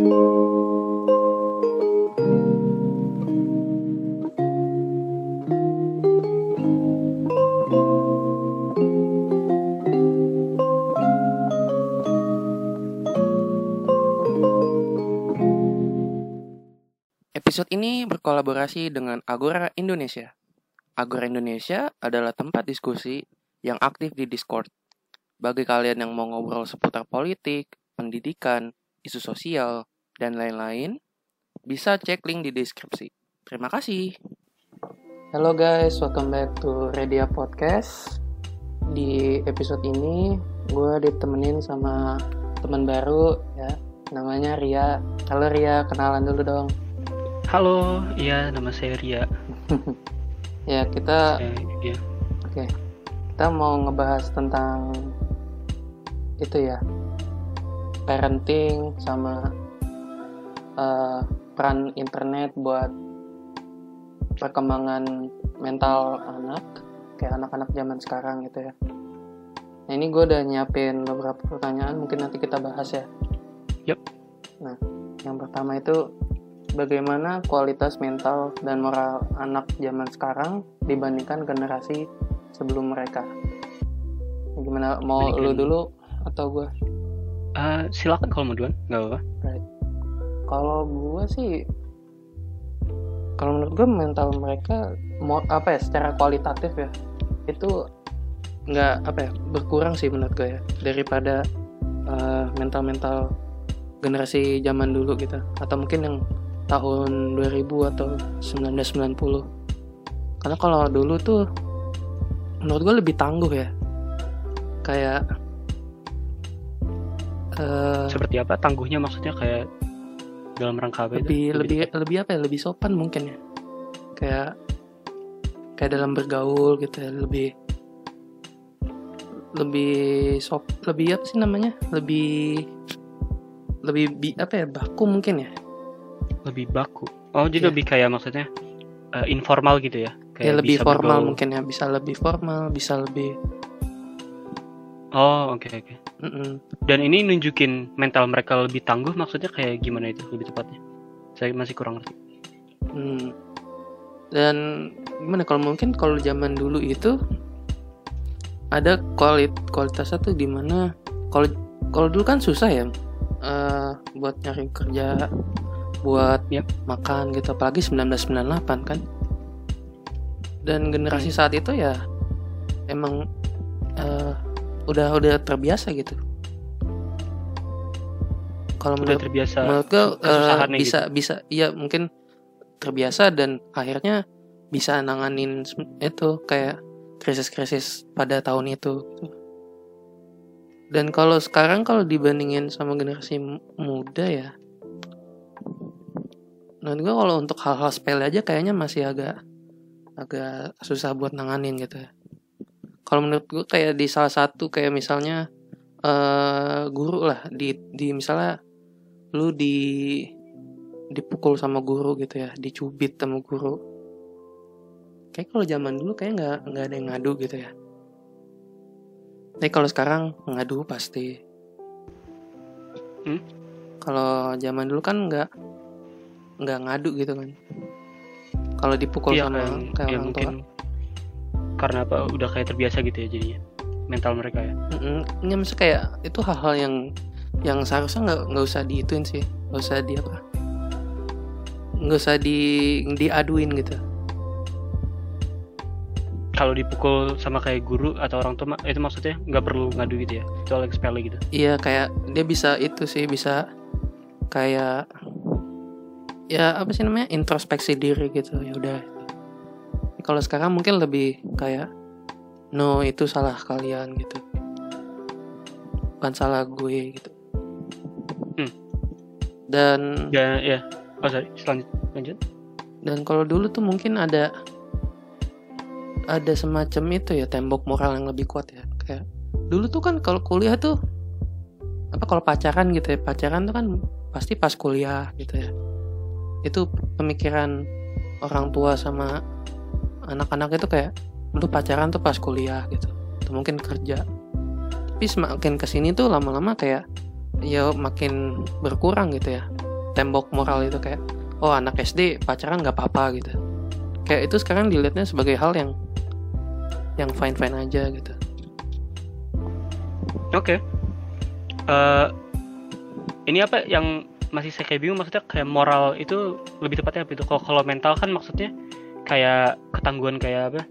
Episode ini berkolaborasi dengan Agora Indonesia. Agora Indonesia adalah tempat diskusi yang aktif di Discord. Bagi kalian yang mau ngobrol seputar politik, pendidikan, isu sosial, dan lain-lain, bisa cek link di deskripsi. Terima kasih. Halo guys, welcome back to Redia Podcast. Di episode ini, gue ditemenin sama teman baru ya, namanya Ria. Halo Ria, kenalan dulu dong. Halo, iya nama saya Ria. ya kita, Saya, iya. oke, kita mau ngebahas tentang itu ya, parenting sama eh, peran internet buat perkembangan mental anak, kayak anak-anak zaman sekarang gitu ya. Nah ini gue udah nyiapin beberapa pertanyaan, mungkin nanti kita bahas ya. Yup. Nah, yang pertama itu bagaimana kualitas mental dan moral anak zaman sekarang dibandingkan generasi sebelum mereka? Gimana mau lu dulu atau gue? Eh, silakan kalau mau duluan, nggak apa-apa. Kalau gue sih, kalau menurut gue mental mereka mau apa ya secara kualitatif ya itu nggak apa ya berkurang sih menurut gue ya daripada mental mental generasi zaman dulu gitu. Atau mungkin yang tahun 2000 atau 1990 karena kalau dulu tuh menurut gue lebih tangguh ya. Kayak eh, Seperti apa? Tangguhnya maksudnya? Kayak dalam rangka apa itu? lebih lebih lebih apa ya lebih sopan mungkin ya kayak kayak dalam bergaul gitu ya lebih lebih sop lebih apa sih namanya lebih lebih bi, apa ya baku mungkin ya lebih baku. Oh, jadi Iya. lebih kayak maksudnya eh, informal gitu ya? ya lebih formal bergaul. mungkin ya bisa lebih formal bisa lebih Oh, oke oke. Dan ini nunjukin mental mereka lebih tangguh maksudnya kayak gimana itu lebih tepatnya? Saya masih kurang ngerti. Hmm. Dan gimana kalau mungkin kalau zaman dulu itu ada kualit kualitasnya tuh di mana kalau kalau dulu kan susah ya eh, buat nyari kerja, buat Yap. makan gitu apalagi 1998 kan. Dan generasi saat itu ya emang eh, udah udah terbiasa gitu. Kalau menurut terbiasa menurut gue eh, kesusahannya bisa bisa iya mungkin terbiasa dan akhirnya bisa nanganin itu kayak krisis-krisis pada tahun itu. Dan kalau sekarang kalau dibandingin sama generasi muda ya menurut gue kalau untuk hal-hal sepele aja kayaknya masih agak agak susah buat nanganin gitu ya kalau menurut gue kayak di salah satu kayak misalnya eh guru lah di di misalnya lu di dipukul sama guru gitu ya dicubit sama guru. Kayak kalau zaman dulu kayak nggak nggak ada yang ngadu gitu ya. Tapi kalau sekarang ngadu pasti. Hmm? kalau zaman dulu kan nggak nggak ngadu gitu kan. Kalau dipukul Iya, sama kayak- kayak ya orang tua. mungkin karena apa udah kayak terbiasa gitu ya jadinya mental mereka ya. Nggak, maksudnya kayak itu hal-hal yang yang seharusnya nggak nggak usah diituin sih nggak usah di apa nggak usah di diaduin gitu Kalau dipukul sama kayak guru atau orang tua itu maksudnya nggak perlu ngadu gitu ya. Itu sepele gitu. iya kayak dia bisa itu sih bisa kayak ya apa sih namanya introspeksi diri gitu ya udah kalau sekarang mungkin lebih kayak no itu salah kalian gitu bukan salah gue gitu Hmm. dan Ya ya. Oh sorry, selanjut lanjut. Dan kalau dulu tuh mungkin ada ada semacam itu ya tembok moral yang lebih kuat ya. Kayak dulu tuh kan kalau kuliah tuh apa kalau pacaran gitu ya pacaran tuh kan pasti pas kuliah gitu ya. Itu pemikiran orang tua sama anak-anak itu kayak lu pacaran tuh pas kuliah gitu. Atau mungkin kerja. Tapi semakin ke sini tuh lama-lama kayak ya makin berkurang gitu ya tembok moral itu kayak oh anak SD pacaran nggak apa-apa gitu kayak itu sekarang dilihatnya sebagai hal yang yang fine fine aja gitu Oke. Eh, ini apa yang masih saya kayak bingung maksudnya kayak moral itu lebih tepatnya apa itu? Kalau kalau mental kan maksudnya kayak ketangguhan kayak apa?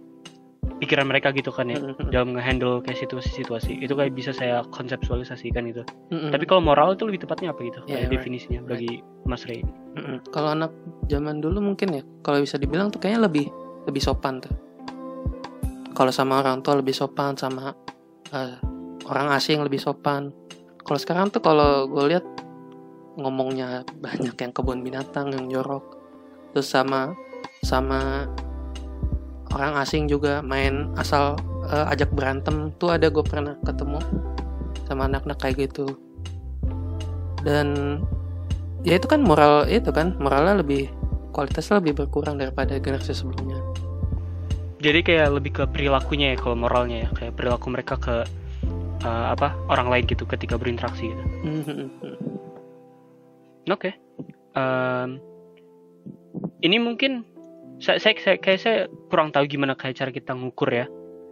Pikiran mereka gitu kan ya Mm-mm. dalam ngehandle kayak situasi-situasi. Itu kayak bisa saya konseptualisasikan gitu. Mm-mm. Tapi kalau moral itu lebih tepatnya apa gitu? Yeah, kayak right. definisinya bagi Mas Ray. Mm-mm. Kalau anak zaman dulu mungkin ya, kalau bisa dibilang tuh kayaknya lebih lebih sopan tuh. Kalau sama orang tua lebih sopan, sama eh, orang asing lebih sopan. Kalau sekarang tuh kalau gue lihat ngomongnya banyak yang kebun binatang yang jorok. Terus sama sama orang asing juga main asal eh, ajak berantem tuh ada gue pernah ketemu sama anak-anak kayak gitu. Dan ya itu kan moral itu kan moralnya lebih kualitasnya lebih berkurang daripada generasi sebelumnya Jadi kayak lebih ke perilakunya ya kalau moralnya ya, kayak perilaku mereka ke eh, apa orang lain gitu ketika berinteraksi gitu. Oke. Em, ini mungkin saya, saya, saya kayak saya kurang tahu gimana kayak cara kita ngukur ya.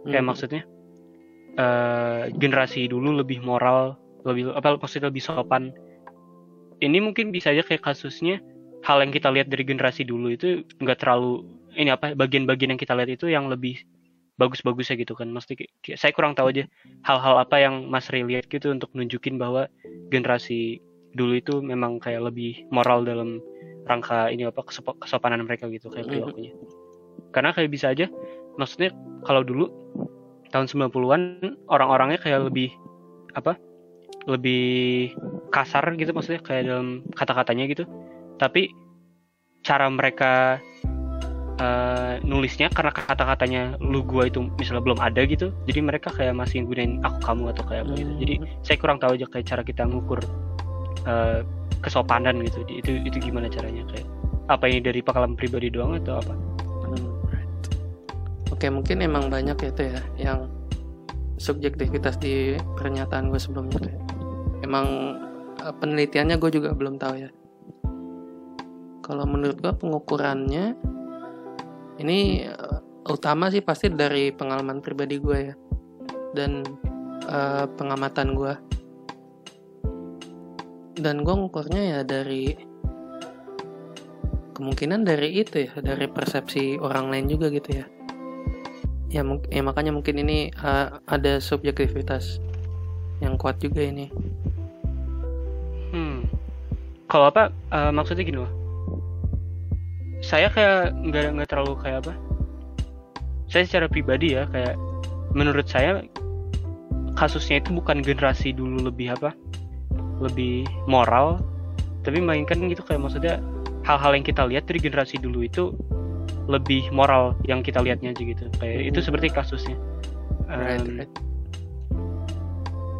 Kayak Hmm. maksudnya eh generasi dulu lebih moral, lebih apa maksudnya lebih sopan. Ini mungkin bisa aja kayak kasusnya hal yang kita lihat dari generasi dulu itu nggak terlalu ini apa bagian-bagian yang kita lihat itu yang lebih bagus-bagusnya gitu kan. Kayak saya kurang tahu aja hal-hal apa yang Mas Ray lihat gitu untuk nunjukin bahwa generasi dulu itu memang kayak lebih moral dalam rangka ini apa kesop- kesopanan mereka gitu kayak Mhm. perilakunya. Karena kayak bisa aja maksudnya kalau dulu tahun 90-an orang-orangnya kayak lebih apa? lebih kasar gitu maksudnya kayak dalam kata-katanya gitu. Tapi cara mereka eh, nulisnya karena kata-katanya lu gua itu misalnya belum ada gitu. Jadi mereka kayak masih gunain aku kamu atau kayak apa gitu. Jadi saya kurang tahu aja kayak cara kita ngukur eh, kesopanan gitu. Itu itu gimana caranya? Kayak apa ini dari pengalaman pribadi doang atau apa? Hmm, oke mungkin emang banyak ya itu ya yang subjektivitas di pernyataan gue sebelumnya kayak emang eh, penelitiannya gue juga belum tahu ya. Kalau menurut gue pengukurannya ini eh, utama sih pasti dari pengalaman pribadi gue ya. Dan eh, pengamatan gue dan gue ngukurnya ya dari kemungkinan dari itu ya dari persepsi orang lain juga gitu ya. Ya, ya makanya mungkin ini uh, ada subjektivitas yang kuat juga ini. Hmm. Kalau apa eh, maksudnya gini loh saya kayak nggak nggak terlalu kayak apa? Saya secara pribadi ya kayak menurut saya kasusnya itu bukan generasi dulu lebih apa lebih moral tapi mainkan gitu kayak maksudnya hal-hal yang kita lihat dari generasi dulu itu lebih moral yang kita lihatnya aja gitu kayak itu Mhm. seperti kasusnya right, Em, right.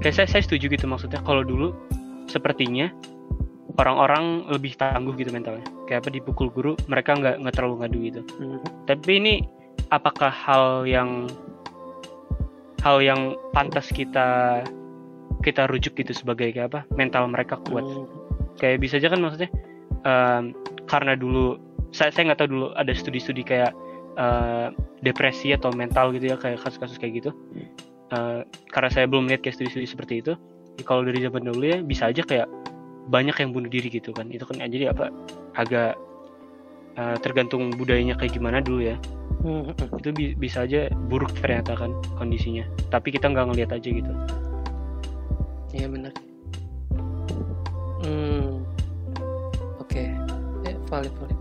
kayak saya, saya setuju gitu maksudnya kalau dulu sepertinya orang-orang lebih tangguh gitu mentalnya kayak apa dipukul guru mereka nggak nggak terlalu ngadu gitu Mhm. tapi ini apakah hal yang hal yang pantas kita kita rujuk gitu sebagai kayak apa mental mereka kuat. Mhm. kayak bisa aja kan maksudnya em, karena dulu saya saya nggak tahu dulu ada studi-studi kayak eh, depresi atau mental gitu ya kayak kasus-kasus kayak gitu. Eh, karena saya belum lihat kayak studi-studi seperti itu ya kalau dari zaman dulu ya bisa aja kayak banyak yang bunuh diri gitu kan. Itu kan jadi apa agak eh, tergantung budayanya kayak gimana dulu ya. Mhm. itu bi- bisa aja buruk ternyata kan kondisinya. Tapi kita nggak ngelihat aja gitu Iya benar. Hmm. Oke. Ya, valid valid.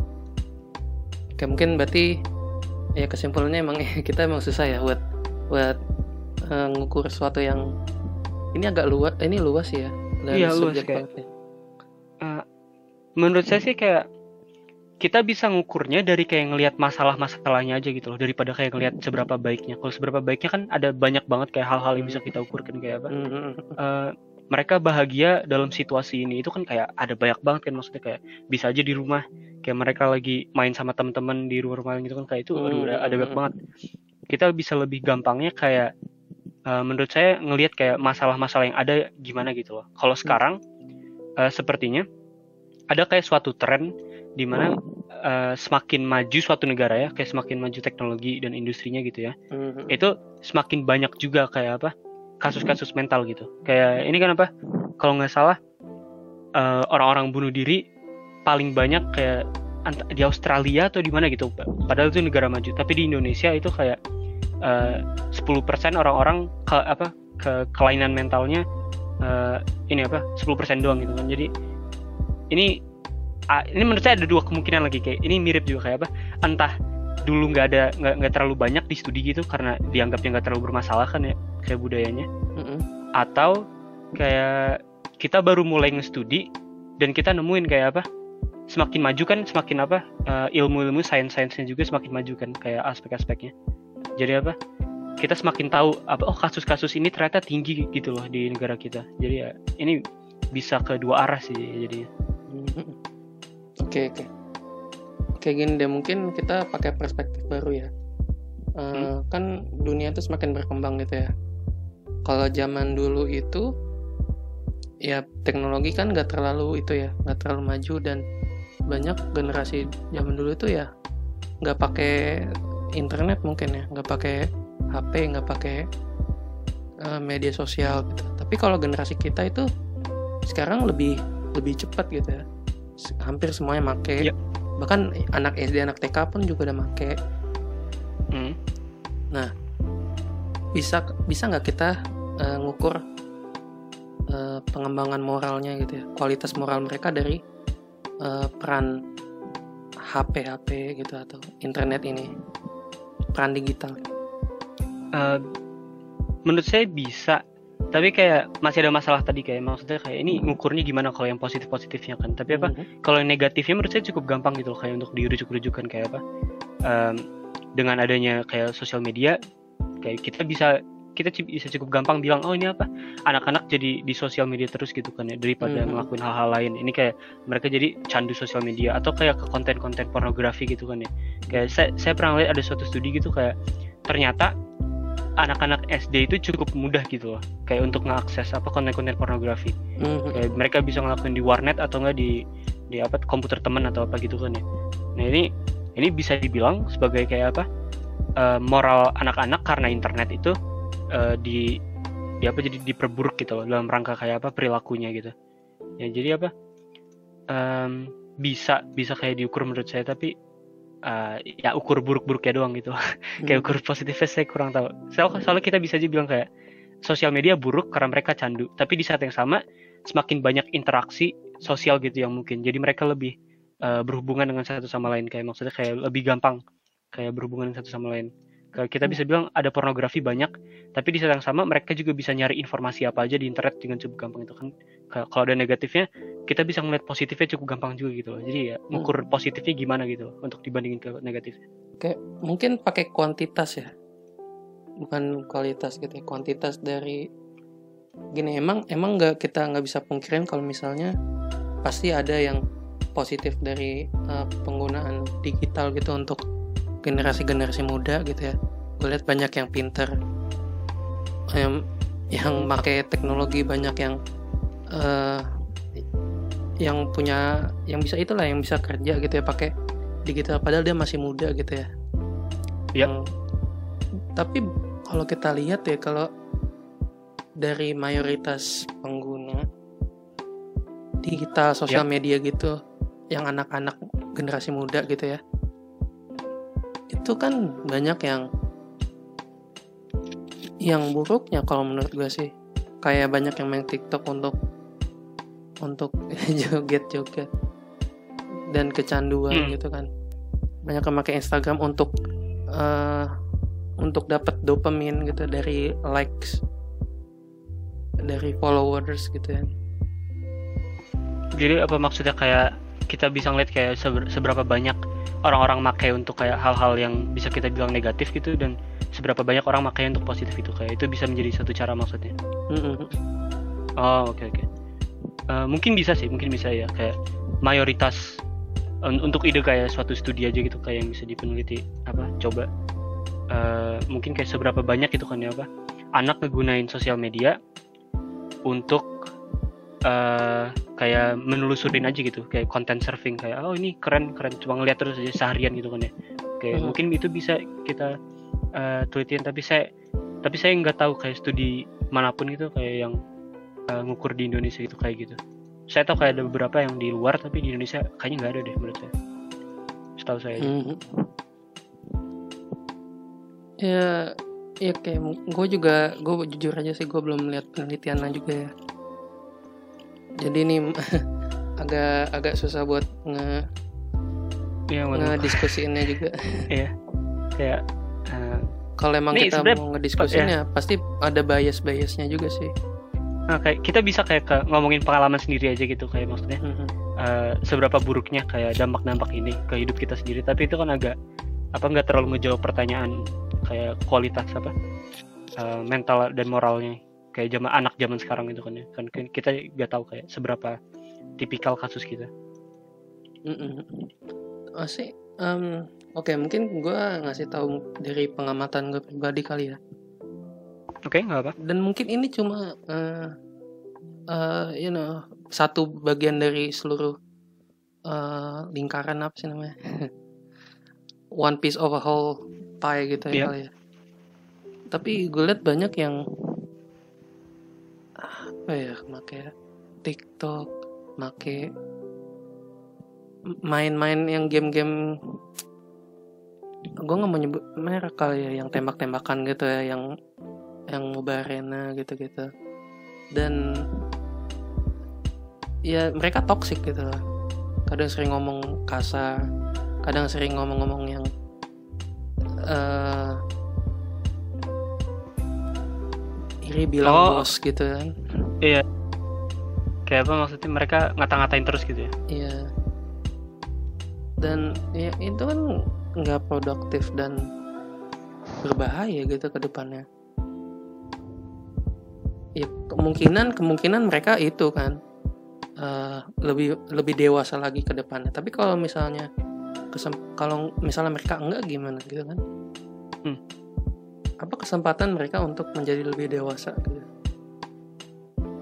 Oke mungkin berarti ya kesimpulannya emang kita emang susah ya buat buat eh, ngukur sesuatu yang ini agak luas ini luas ya Iya, luas, kayak- ya. menurut saya sih kayak kita bisa ngukurnya dari kayak ngelihat masalah-masalahnya aja gitu loh daripada kayak ngelihat seberapa baiknya. Kalau seberapa baiknya kan ada banyak banget kayak hal-hal yang bisa kita ukurkan kayak apa. Eh, mereka bahagia dalam situasi ini itu kan kayak ada banyak banget kan maksudnya kayak bisa aja di rumah. Kayak mereka lagi main sama teman-teman di rumah-rumah gitu kan kayak itu aduh, ada, ada banyak banget. Kita bisa lebih gampangnya kayak eh, menurut saya ngelihat kayak masalah-masalah yang ada gimana gitu loh. Kalau sekarang eh, sepertinya ada kayak suatu tren di mana uh, semakin maju suatu negara ya kayak semakin maju teknologi dan industrinya gitu ya Mhm. itu semakin banyak juga kayak apa kasus-kasus mental gitu. Kayak ini kan apa kalau nggak salah eh, orang-orang bunuh diri paling banyak kayak di Australia atau di mana gitu padahal itu negara maju. Tapi di Indonesia itu kayak eh, 10% orang-orang ke apa ke kelainan mentalnya eh, ini apa 10% doang gitu kan. Jadi ini ini menurut saya ada dua kemungkinan lagi kayak ini mirip juga kayak apa entah dulu nggak ada nggak terlalu banyak di studi gitu karena dianggapnya nggak terlalu bermasalah kan ya kayak budayanya. Mhm. atau kayak kita baru mulai nge-studi dan kita nemuin kayak apa semakin maju kan semakin apa eh, ilmu-ilmu sains-sainsnya juga semakin maju kan kayak aspek-aspeknya. Jadi apa kita semakin tahu apa oh kasus-kasus ini ternyata tinggi gitu loh di negara kita. Jadi ya ini bisa ke dua arah sih jadinya Oke oke. Kayak gini deh mungkin kita pakai perspektif baru ya. Eh, Kan dunia itu semakin berkembang gitu ya. Kalau zaman dulu itu ya teknologi kan nggak terlalu itu ya nggak terlalu maju dan banyak generasi zaman dulu itu ya nggak pakai internet mungkin ya nggak pakai HP nggak pakai eh, media sosial gitu. Tapi kalau generasi kita itu sekarang lebih lebih cepat gitu ya hampir semuanya make Iya. bahkan anak SD anak TK pun juga udah make Hmm. bisa bisa nggak kita eh, ngukur eh, pengembangan moralnya gitu ya kualitas moral mereka dari eh, peran HP HP gitu atau internet ini peran digital Eh, menurut saya bisa tapi kayak masih ada masalah tadi kayak maksudnya kayak ini ngukurnya gimana kalau yang positif positifnya kan tapi apa Mhm. kalau yang negatifnya menurut saya cukup gampang gitu loh kayak untuk dirujuk-rujukan kayak apa Em, dengan adanya kayak sosial media kayak kita bisa kita bisa cukup gampang bilang oh ini apa anak-anak jadi di sosial media terus gitu kan ya daripada Mhm. ngelakuin hal-hal lain ini kayak mereka jadi candu sosial media atau kayak ke konten-konten pornografi gitu kan ya kayak saya saya pernah lihat ada suatu studi gitu kayak ternyata anak-anak SD itu cukup mudah gitu loh. Kayak untuk mengakses apa konten-konten pornografi. Mhm. kayak mereka bisa ngelakuin di warnet atau enggak di di apa komputer teman atau apa gitu kan ya. Nah ini ini bisa dibilang sebagai kayak apa eh, moral anak-anak karena internet itu eh, di di apa jadi diperburuk gitu loh dalam rangka kayak apa perilakunya gitu. Ya jadi apa Em, bisa bisa kayak diukur menurut saya tapi eh, ya ukur buruk-buruknya doang gitu. Kayak ukur positifnya saya kurang tahu. Soalnya, soalnya kita bisa aja bilang kayak sosial media buruk karena mereka candu. Tapi di saat yang sama semakin banyak interaksi sosial gitu yang mungkin. Jadi mereka lebih eh, berhubungan dengan satu sama lain. Kayak maksudnya kayak lebih gampang kayak berhubungan satu sama lain kita bisa bilang ada pornografi banyak tapi di saat yang sama mereka juga bisa nyari informasi apa aja di internet dengan cukup gampang itu kan. Kalau ada negatifnya kita bisa ngeliat positifnya cukup gampang juga gitu loh. Jadi ya ukur positifnya gimana gitu loh untuk dibandingin ke negatifnya. Mungkin pakai kuantitas ya. Bukan kualitas gitu ya kuantitas dari gini emang emang nggak kita nggak bisa pungkirin kalau misalnya pasti ada yang positif dari eh, penggunaan digital gitu untuk generasi-generasi muda gitu ya. Gue lihat banyak yang pinter yang yang pakai teknologi banyak yang eh, yang punya yang bisa itulah yang bisa kerja gitu ya pakai digital. Padahal dia masih muda gitu ya. Iya. yang tapi kalau kita lihat ya kalau dari mayoritas pengguna digital sosial media gitu yang anak-anak generasi muda gitu ya itu kan banyak yang yang buruknya kalau menurut gue sih. Kayak banyak yang main TikTok untuk untuk joget-joget dan kecanduan Hmm. gitu kan. Banyak yang pakai Instagram untuk eh, untuk dapat dopamin gitu dari likes dari followers gitu ya jadi apa maksudnya kayak kita bisa ngeliat kayak seber- seberapa banyak orang-orang makai untuk kayak hal-hal yang bisa kita bilang negatif gitu dan seberapa banyak orang makai untuk positif itu. Kayak itu bisa menjadi satu cara maksudnya. Mm-mm. oh oke oke. Eh, mungkin bisa sih mungkin bisa ya. Kayak mayoritas un- untuk ide kayak suatu studi aja gitu kayak yang bisa dipeneliti. Apa coba. Eh, mungkin kayak seberapa banyak itu kan ya apa. Anak ngegunain sosial media untuk eh kayak menelusurin aja gitu kayak content surfing kayak oh ini keren keren cuma ngeliat terus aja seharian gitu kan ya kayak Mhm. mungkin itu bisa kita eh, telitian tapi saya tapi saya nggak tahu kayak studi mana pun gitu kayak yang eh, ngukur di Indonesia gitu kayak gitu saya tahu kayak ada beberapa yang di luar tapi di Indonesia kayaknya nggak ada deh menurut saya setahu saya. Mhm. Ya, ya kayak gue juga, gue jujur aja sih gue belum lihat penelitiannya juga ya. Jadi ini agak agak susah buat nge Iya, waduh. ngediskusiinnya juga. kayak eh, Kalau emang Nih, kita mau ngediskusiinnya pasti ada bias-biasnya juga sih. nah, kayak kita bisa kayak ke, ngomongin pengalaman sendiri aja gitu kayak maksudnya Mhm. eh, seberapa buruknya kayak dampak-dampak ini ke hidup kita sendiri tapi itu kan agak apa nggak terlalu ngejawab pertanyaan kayak kualitas apa eh, mental dan moralnya kayak zaman anak zaman sekarang gitu kan ya kan kita nggak tahu kayak seberapa tipikal kasus kita Mhm. Oh sih, em, oke mungkin gue ngasih tahu dari pengamatan gue pribadi kali ya. oke nggak apa dan mungkin ini cuma eh eh, you know satu bagian dari seluruh eh, lingkaran apa sih namanya one piece of a whole pie gitu ya Iya. kali ya tapi gue lihat banyak yang apa ya make TikTok make main-main yang game-game gue nggak mau nyebut merek kali ya yang tembak-tembakan gitu ya yang yang Mobile Arena gitu-gitu. Dan ya mereka toxic gitu lah. Kadang sering ngomong kasar kadang sering ngomong-ngomong yang eh iri bilang Oh. bos gitu kan. Kayak apa maksudnya mereka ngata-ngatain terus gitu ya? Iya. Dan ya itu kan nggak produktif dan berbahaya gitu ke depannya. Ya kemungkinan kemungkinan mereka itu kan eh, lebih lebih dewasa lagi ke depannya. Tapi kalau misalnya kalau misalnya mereka enggak gimana gitu kan? Hmm. Apa kesempatan mereka untuk menjadi lebih dewasa? Gitu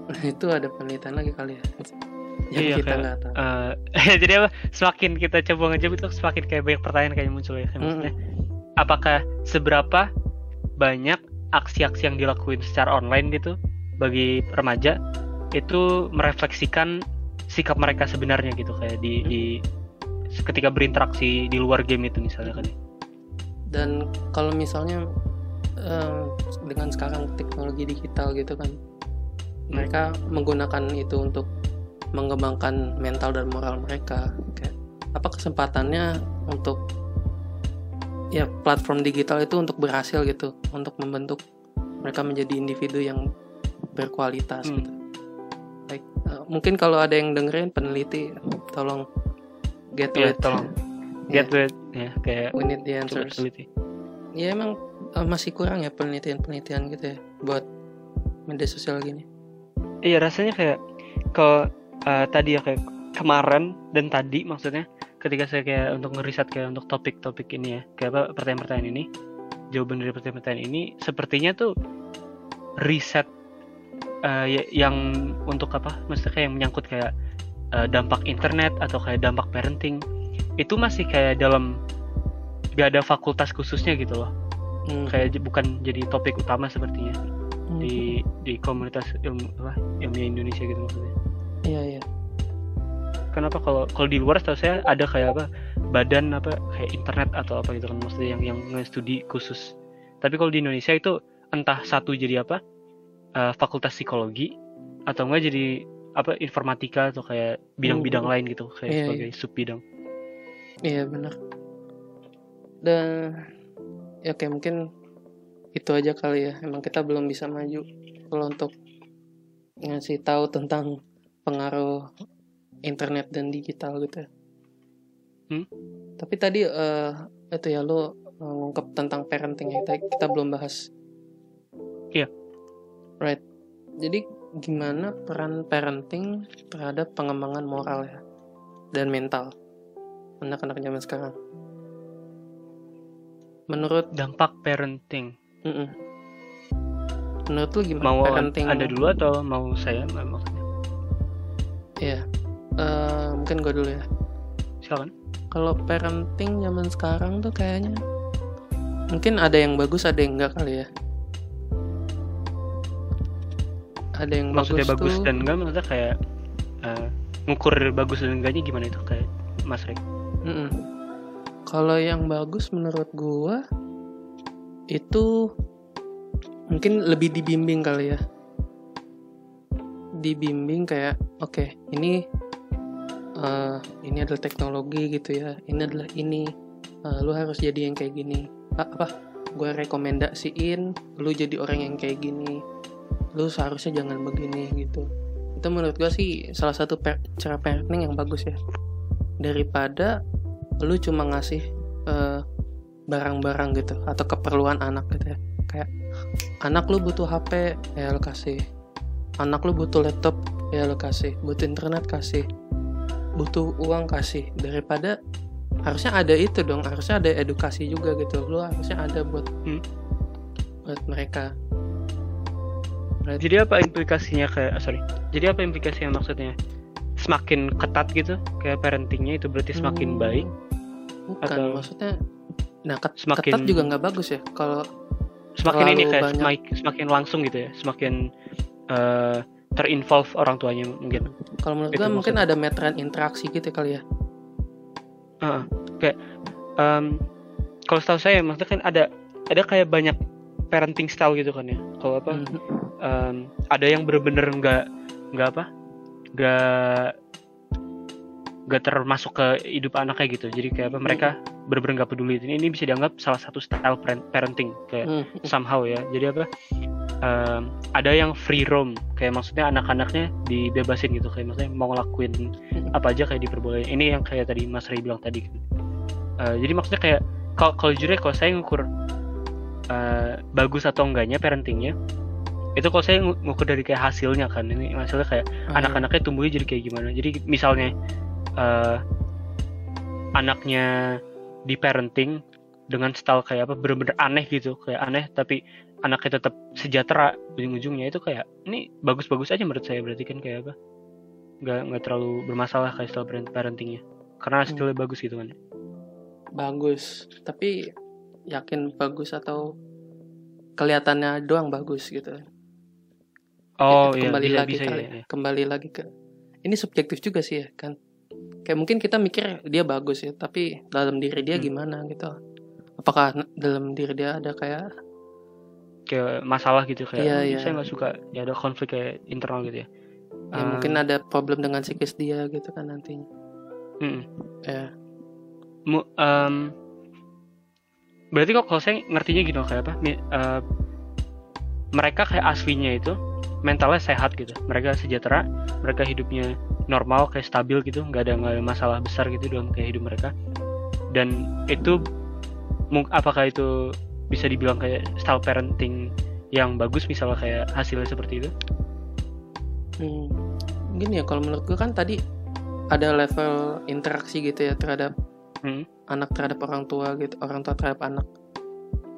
Nah, itu ada penelitian lagi kali ya. Yang Iya, kita nggak tahu. Eh, jadi apa? Semakin kita coba ngejawab itu semakin kayak banyak pertanyaan kayak muncul ya maksudnya apakah seberapa banyak aksi-aksi yang dilakuin secara online gitu bagi remaja itu merefleksikan sikap mereka sebenarnya gitu kayak di, di ketika berinteraksi di luar game itu misalnya kan ya. dan kalau misalnya dengan sekarang teknologi digital gitu kan mereka menggunakan itu untuk mengembangkan mental dan moral mereka kayak apa kesempatannya untuk ya platform digital itu untuk berhasil gitu untuk membentuk mereka menjadi individu yang berkualitas Hmm. gitu. Like eh, mungkin kalau ada yang dengerin peneliti tolong get Iya, it tolong. Get with ya kayak we need the answers. ya emang eh, masih kurang ya penelitian-penelitian gitu ya buat media sosial gini. Iya rasanya kayak ke eh, tadi ya kayak kemarin dan tadi maksudnya ketika saya kayak untuk ngeriset kayak untuk topik-topik ini ya kayak apa pertanyaan-pertanyaan ini jawaban dari pertanyaan-pertanyaan ini sepertinya tuh riset ya- yang untuk apa maksudnya kayak yang menyangkut kayak eh, dampak internet atau kayak dampak parenting itu masih kayak dalam gak ada fakultas khususnya gitu loh. Kayak j- bukan jadi topik utama sepertinya Hmm. di di komunitas ilmu apa ilmiah Indonesia gitu maksudnya Iya iya. kenapa kalau kalau di luar setahu saya ada kayak apa badan apa kayak internet atau apa gitu kan maksudnya yang yang nge-studi khusus tapi kalau di Indonesia itu entah satu jadi apa eh, fakultas psikologi atau enggak jadi apa informatika atau kayak bidang-bidang Hmm. lain gitu kayak Iya, sebagai sub bidang Iya benar. Dan ya kayak mungkin itu aja kali ya. Emang kita belum bisa maju kalau untuk ngasih tahu tentang pengaruh internet dan digital gitu ya. Hmm. Tapi tadi eh itu ya lo eh, ngungkep tentang parenting ya. Kita, kita belum bahas. Iya. Right. Jadi gimana peran parenting terhadap pengembangan moral ya dan mental anak-anak zaman sekarang? Menurut dampak parenting. Mm-mm. Menurut lu gimana mau parenting? anda dulu atau mau saya maksudnya? Ya eh, mungkin gue dulu ya. Silakan. Kalau parenting zaman sekarang tuh kayaknya mungkin ada yang bagus ada yang enggak kali ya. Ada yang maksudnya bagus, tuh, dan enggak maksudnya kayak uh, ngukur bagus dan enggaknya gimana itu kayak Mas Rey? Mm-mm. Kalau yang bagus menurut gua itu mungkin lebih dibimbing kali ya. Dibimbing kayak oke ini uh, ini adalah teknologi gitu ya ini adalah ini uh, lu harus jadi yang kayak gini. A- apa? Gue rekomendasiin lu jadi orang yang kayak gini. Lu seharusnya jangan begini gitu. Itu menurut gue sih salah satu cara parenting yang bagus ya. Daripada lu cuma ngasih eh, barang-barang gitu atau keperluan anak gitu ya. Kayak anak lu butuh HP ya lu kasih. Anak lu butuh laptop ya lu kasih. Butuh internet kasih. Butuh uang kasih. Daripada harusnya ada itu dong. Harusnya ada edukasi juga gitu. Lu harusnya ada buat Hmm. buat mereka. Jadi apa implikasinya kayak ah, sorry. Jadi apa implikasinya maksudnya? Semakin ketat gitu? Kayak parentingnya itu berarti semakin Hmm, baik bukan Atau- maksudnya nah ket- Semakin- ketat juga nggak bagus ya kalau semakin ini kayak banyak. semakin, semakin langsung gitu ya semakin eh, terinvolve orang tuanya mungkin kalau menurut gua mungkin ada meteran interaksi gitu kali ya Heeh. kayak em, kalau setahu saya maksudnya kan ada ada kayak banyak parenting style gitu kan ya kalau apa Mhm. em, ada yang bener-bener nggak nggak apa nggak nggak termasuk ke hidup anaknya gitu. Jadi kayak apa mereka bener-bener nggak peduli. Ini ini bisa dianggap salah satu style parent- parenting kayak Hmm, somehow ya. Jadi apa em, ada yang free roam. Kayak maksudnya anak-anaknya dibebasin gitu. Kayak maksudnya mau ngelakuin apa aja kayak diperbolehin ini yang kayak tadi Mas Ray bilang tadi. Eh, jadi maksudnya kayak kalau kalau jujur ya kalau saya ngukur eh, bagus atau enggaknya parentingnya itu kalau saya ngu- ngukur dari kayak hasilnya kan. Ini hasilnya kayak Ah, anak-anaknya tumbuhnya jadi kayak gimana. Jadi misalnya eh, anaknya di parenting dengan style kayak apa bener-bener aneh gitu kayak aneh tapi anaknya tetap sejahtera ujung-ujungnya. Itu kayak ini bagus-bagus aja menurut saya berarti kan kayak apa nggak nggak terlalu bermasalah kayak style parent- parentingnya. Karena hasilnya bagus gitu kan. Bagus. Tapi yakin bagus atau kelihatannya doang bagus gitu? Oh iya kembali bisa lagi bisa kali ya, ya. kembali lagi ke ini subjektif juga sih ya kan kayak mungkin kita mikir dia bagus ya tapi dalam diri dia Hmm. gimana gitu apakah dalam diri dia ada kayak kayak masalah gitu kayak Iya, "Oh, iya. saya nggak suka ya ada konflik kayak internal gitu ya ya Um, mungkin ada problem dengan psikis dia gitu kan nantinya mm-mm. ya Mu- em, berarti kok kalau saya ngertinya gitu kayak apa eh, mereka kayak aslinya itu mentalnya sehat gitu. Mereka sejahtera mereka hidupnya normal kayak stabil gitu. Nggak ada nggak ada masalah besar gitu dalam kayak hidup mereka. Dan itu apakah itu bisa dibilang kayak style parenting yang bagus misalnya kayak hasilnya seperti itu? Hmm, gini ya kalau menurut gue kan tadi ada level interaksi gitu ya terhadap Hmm. anak terhadap orang tua gitu orang tua terhadap anak.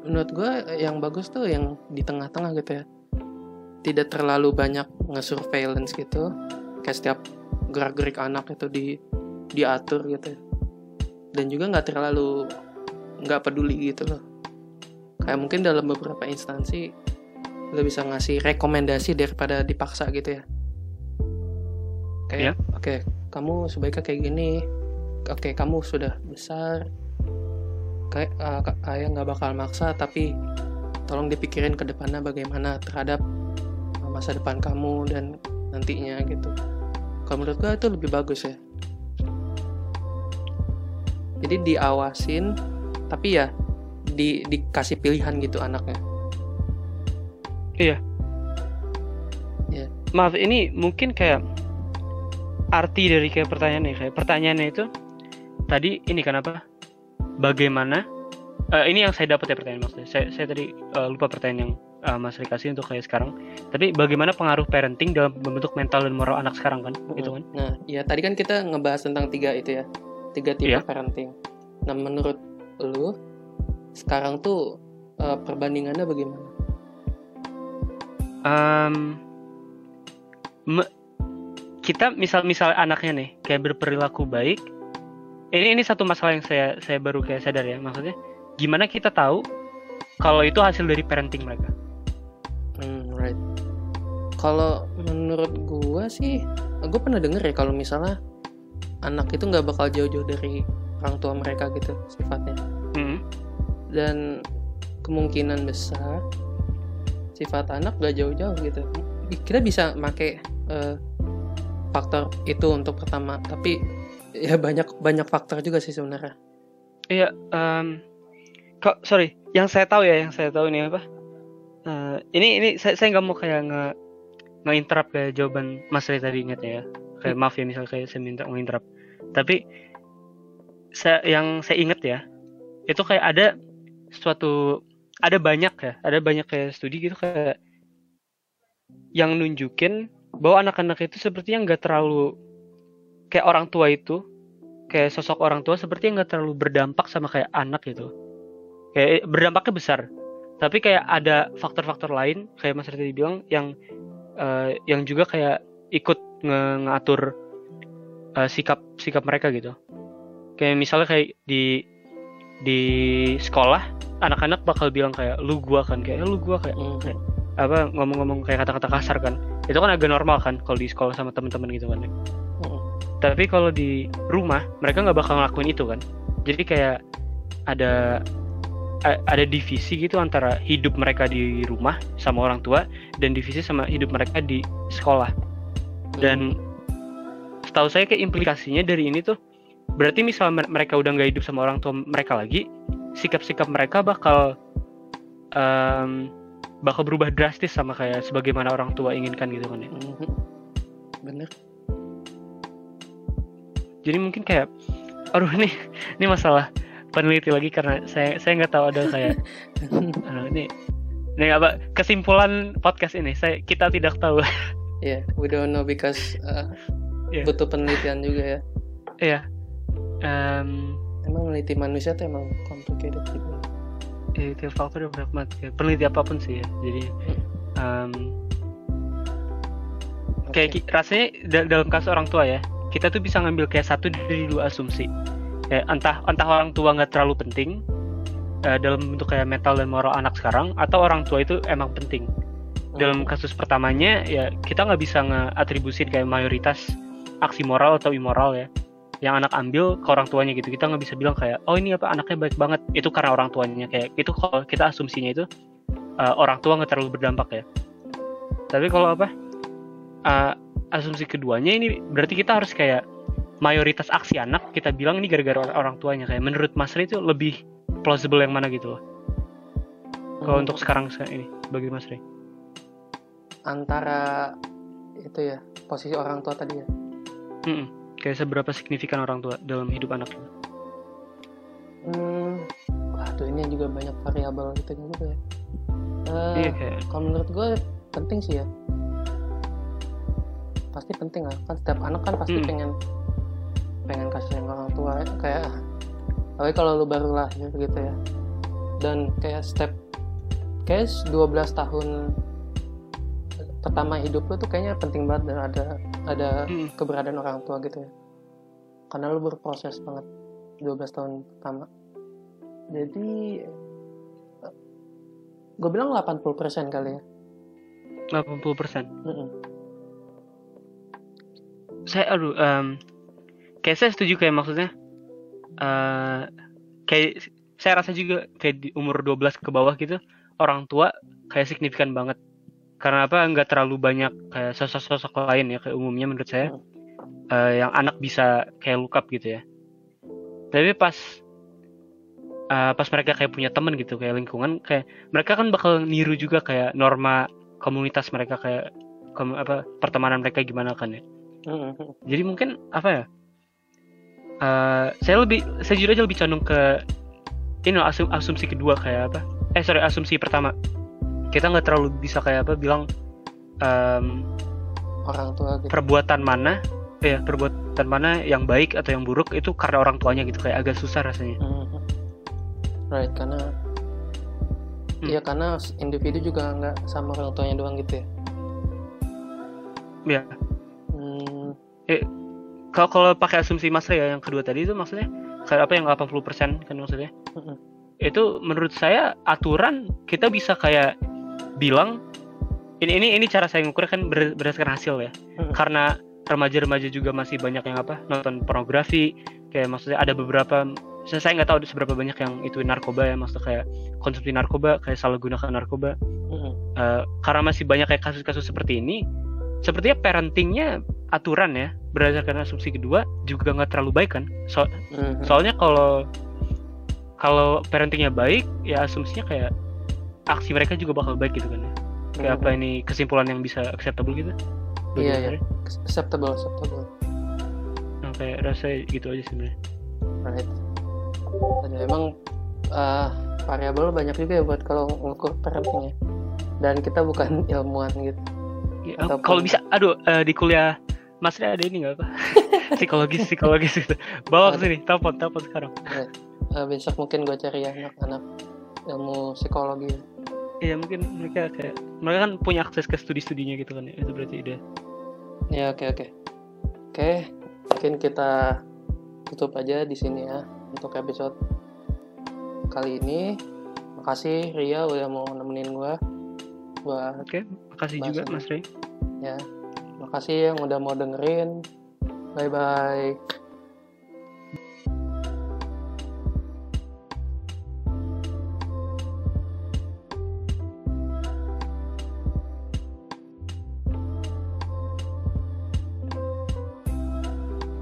Menurut gue yang bagus tuh yang di tengah-tengah gitu ya tidak terlalu banyak nge-surveillance gitu. Kayak setiap gerak-gerik anak itu di diatur gitu. Dan juga nggak terlalu nggak peduli gitu loh. Kayak mungkin dalam beberapa instansi lo bisa ngasih rekomendasi daripada dipaksa gitu ya. Kayak oke kamu sebaiknya kayak gini. Oke kamu sudah besar. Kayak uh, ka- ayah nggak bakal maksa tapi tolong dipikirin ke depannya bagaimana terhadap masa depan kamu dan nantinya gitu. Kalau menurut gue itu lebih bagus ya. Jadi diawasin tapi ya di dikasih pilihan gitu anaknya. Maaf ini mungkin kayak arti dari kayak pertanyaannya kayak pertanyaannya itu tadi ini kenapa bagaimana? Eh, ini yang saya dapat ya pertanyaan maksudnya. Saya, saya tadi eh, lupa pertanyaan yang eh, Mas Ri kasih untuk kayak sekarang tapi bagaimana pengaruh parenting dalam membentuk mental dan moral anak sekarang kan gitu kan Nah, ya tadi kan kita ngebahas tentang tiga itu ya, tiga tipe Iya. parenting. Nah, menurut lu sekarang tuh eh, perbandingannya bagaimana? Em, me- kita misal misal anaknya nih kayak berperilaku baik ini ini satu masalah yang saya saya baru kayak sadar ya maksudnya gimana kita tahu kalau itu hasil dari parenting mereka Hmm. Kalau menurut gua sih, gue pernah denger ya kalau misalnya anak itu nggak bakal jauh-jauh dari orang tua mereka gitu sifatnya. Hmm. Dan kemungkinan besar sifat anak nggak jauh-jauh gitu. Kita bisa make eh, faktor itu untuk pertama, tapi ya banyak banyak faktor juga sih sebenarnya. Iya, em, kok sorry, yang saya tahu ya, yang saya tahu ini apa? Eh, ini ini saya saya nggak mau kayak nge nge-interrupt kayak jawaban Mas Ray tadi ingat ya. Kayak maaf ya misal kayak saya minta nge-interrupt. Tapi saya yang saya ingat ya, itu kayak ada suatu ada banyak ya, ada banyak kayak studi gitu kayak yang nunjukin bahwa anak-anak itu sepertinya nggak terlalu kayak orang tua itu kayak sosok orang tua sepertinya nggak terlalu berdampak sama kayak anak gitu kayak berdampaknya besar tapi kayak ada faktor-faktor lain kayak Mas Riti bilang yang eh, yang juga kayak ikut nge- ngatur eh, sikap sikap mereka gitu kayak misalnya kayak di di sekolah anak-anak bakal bilang kayak lu gua kan kayak lu gua kayak Hmm. kayak apa ngomong-ngomong kayak kata-kata kasar kan itu kan agak normal kan kalau di sekolah sama teman-teman gitu kan ya. Hmm. tapi kalau di rumah mereka nggak bakal ngelakuin itu kan jadi kayak ada ada divisi gitu antara hidup mereka di rumah sama orang tua dan divisi sama hidup mereka di sekolah dan setahu saya kayak implikasinya dari ini tuh berarti misal mer- mereka udah nggak hidup sama orang tua mereka lagi sikap-sikap mereka bakal em, bakal berubah drastis sama kayak sebagaimana orang tua inginkan gitu kan ya Mhm. Bener. jadi mungkin kayak aduh nih ini masalah peneliti lagi karena saya saya nggak tahu ada kayak aduh, ini ini apa kesimpulan podcast ini saya kita tidak tahu Yeah, we don't know because uh, Yeah. butuh penelitian juga ya. ya Em, Emang meneliti manusia tuh emang complicated gitu. ya, tiap faktor yang pragmatik ya. peneliti apa pun sih ya jadi em, kayak ki- rasanya da- dalam kasus orang tua ya kita tuh bisa ngambil kayak satu dari dua asumsi ya, entah entah orang tua nggak terlalu penting eh, dalam bentuk kayak mental dan moral anak sekarang atau orang tua itu emang penting. Dalam kasus pertamanya ya kita nggak bisa ngeatribusin kayak mayoritas aksi moral atau immoral ya. Yang anak ambil ke orang tuanya gitu. Kita nggak bisa bilang kayak oh ini apa anaknya baik banget. Itu karena orang tuanya. Kayak itu kalau kita asumsinya itu eh, orang tua nggak terlalu berdampak ya. Tapi kalau apa eh, asumsi keduanya ini berarti kita harus kayak mayoritas aksi anak kita bilang ini gara-gara orang, tuanya kayak menurut Mas Ray itu lebih plausible yang mana gitu loh kalau Hmm, untuk sekarang se- ini bagi Mas Ray antara itu ya posisi orang tua tadi ya. Mm-mm. kayak seberapa signifikan orang tua dalam hidup anaknya Hmm, waduh ini juga banyak variabel gitu juga ya. Eh, iya kayak Kalau menurut gue penting sih ya. Pasti penting lah. Kan setiap anak kan pasti Hmm. pengen pengen kasih sayang orang tua kayak apalagi kalau lu baru lahir gitu ya. Dan kayak step kayak 12 tahun pertama hidup lu tuh kayaknya penting banget dan ada ada Mm. keberadaan orang tua gitu ya. Karena lu berproses banget 12 tahun pertama. Jadi gue bilang 80% kali ya. 80% Mm-mm. saya aduh em, kayak saya setuju kayak maksudnya eh kayak saya rasa juga kayak di umur 12 ke bawah gitu orang tua kayak signifikan banget. Karena apa? Nggak terlalu banyak kayak sosok-sosok lain ya kayak umumnya menurut saya eh, yang anak bisa kayak look up gitu ya. Tapi pas eh, pas mereka kayak punya temen gitu kayak lingkungan kayak mereka kan bakal niru juga kayak norma komunitas mereka kayak kom- apa pertemanan mereka gimana kan ya. Mm-mm. jadi mungkin apa ya eh, saya lebih saya jujur aja lebih condong ke ini loh, asum- asumsi kedua kayak apa eh sorry asumsi pertama kita nggak terlalu bisa kayak apa bilang em, orang tua gitu. perbuatan mana ya perbuatan mana yang baik atau yang buruk itu karena orang tuanya gitu kayak agak susah rasanya Mhm. Right, karena Hmm. Iya karena individu juga nggak sama orang tuanya doang gitu ya. ya Hmm, kalau kalau pakai asumsi Mas ya yang kedua tadi itu maksudnya kayak apa yang 80% kan maksudnya? Itu menurut saya aturan kita bisa kayak bilang ini ini ini cara saya ngukur kan ber- berdasarkan hasil ya. Karena remaja-remaja juga masih banyak yang apa nonton pornografi kayak maksudnya ada beberapa saya nggak tahu seberapa banyak yang itu narkoba ya maksudnya kayak konsumsi narkoba kayak salah gunakan narkoba. Mm-mm. Eh, karena masih banyak kayak kasus-kasus seperti ini sepertinya parentingnya aturan ya berdasarkan asumsi kedua juga nggak terlalu baik kan? So Mhm. soalnya kalau kalau parentingnya baik ya asumsinya kayak aksi mereka juga bakal baik gitu kan ya. Kayak apa ini kesimpulan yang bisa acceptable gitu? Iya, Mas iya. Ray? acceptable acceptable. Nah, kayak rasa gitu aja sebenarnya. Right. Dan emang eh, variabel banyak juga ya buat kalau ngukur parenting ya dan kita bukan ilmuwan gitu. Ya, Ataupun- kalau bisa aduh eh, di kuliah Mas Ray ada ini nggak apa psikologis psikologis gitu bawa ke sini telepon telepon sekarang Eh, besok mungkin gue cari anak-anak ilmu psikologi Iya mungkin mereka kayak mereka kan punya akses ke studi-studinya gitu kan ya. Itu berarti udah ya oke oke oke mungkin kita tutup aja di sini ya untuk episode kali ini makasih Ria udah mau nemenin gue buat oke. Makasih juga. Mas Ray. ya makasih yang udah mau dengerin. Bye bye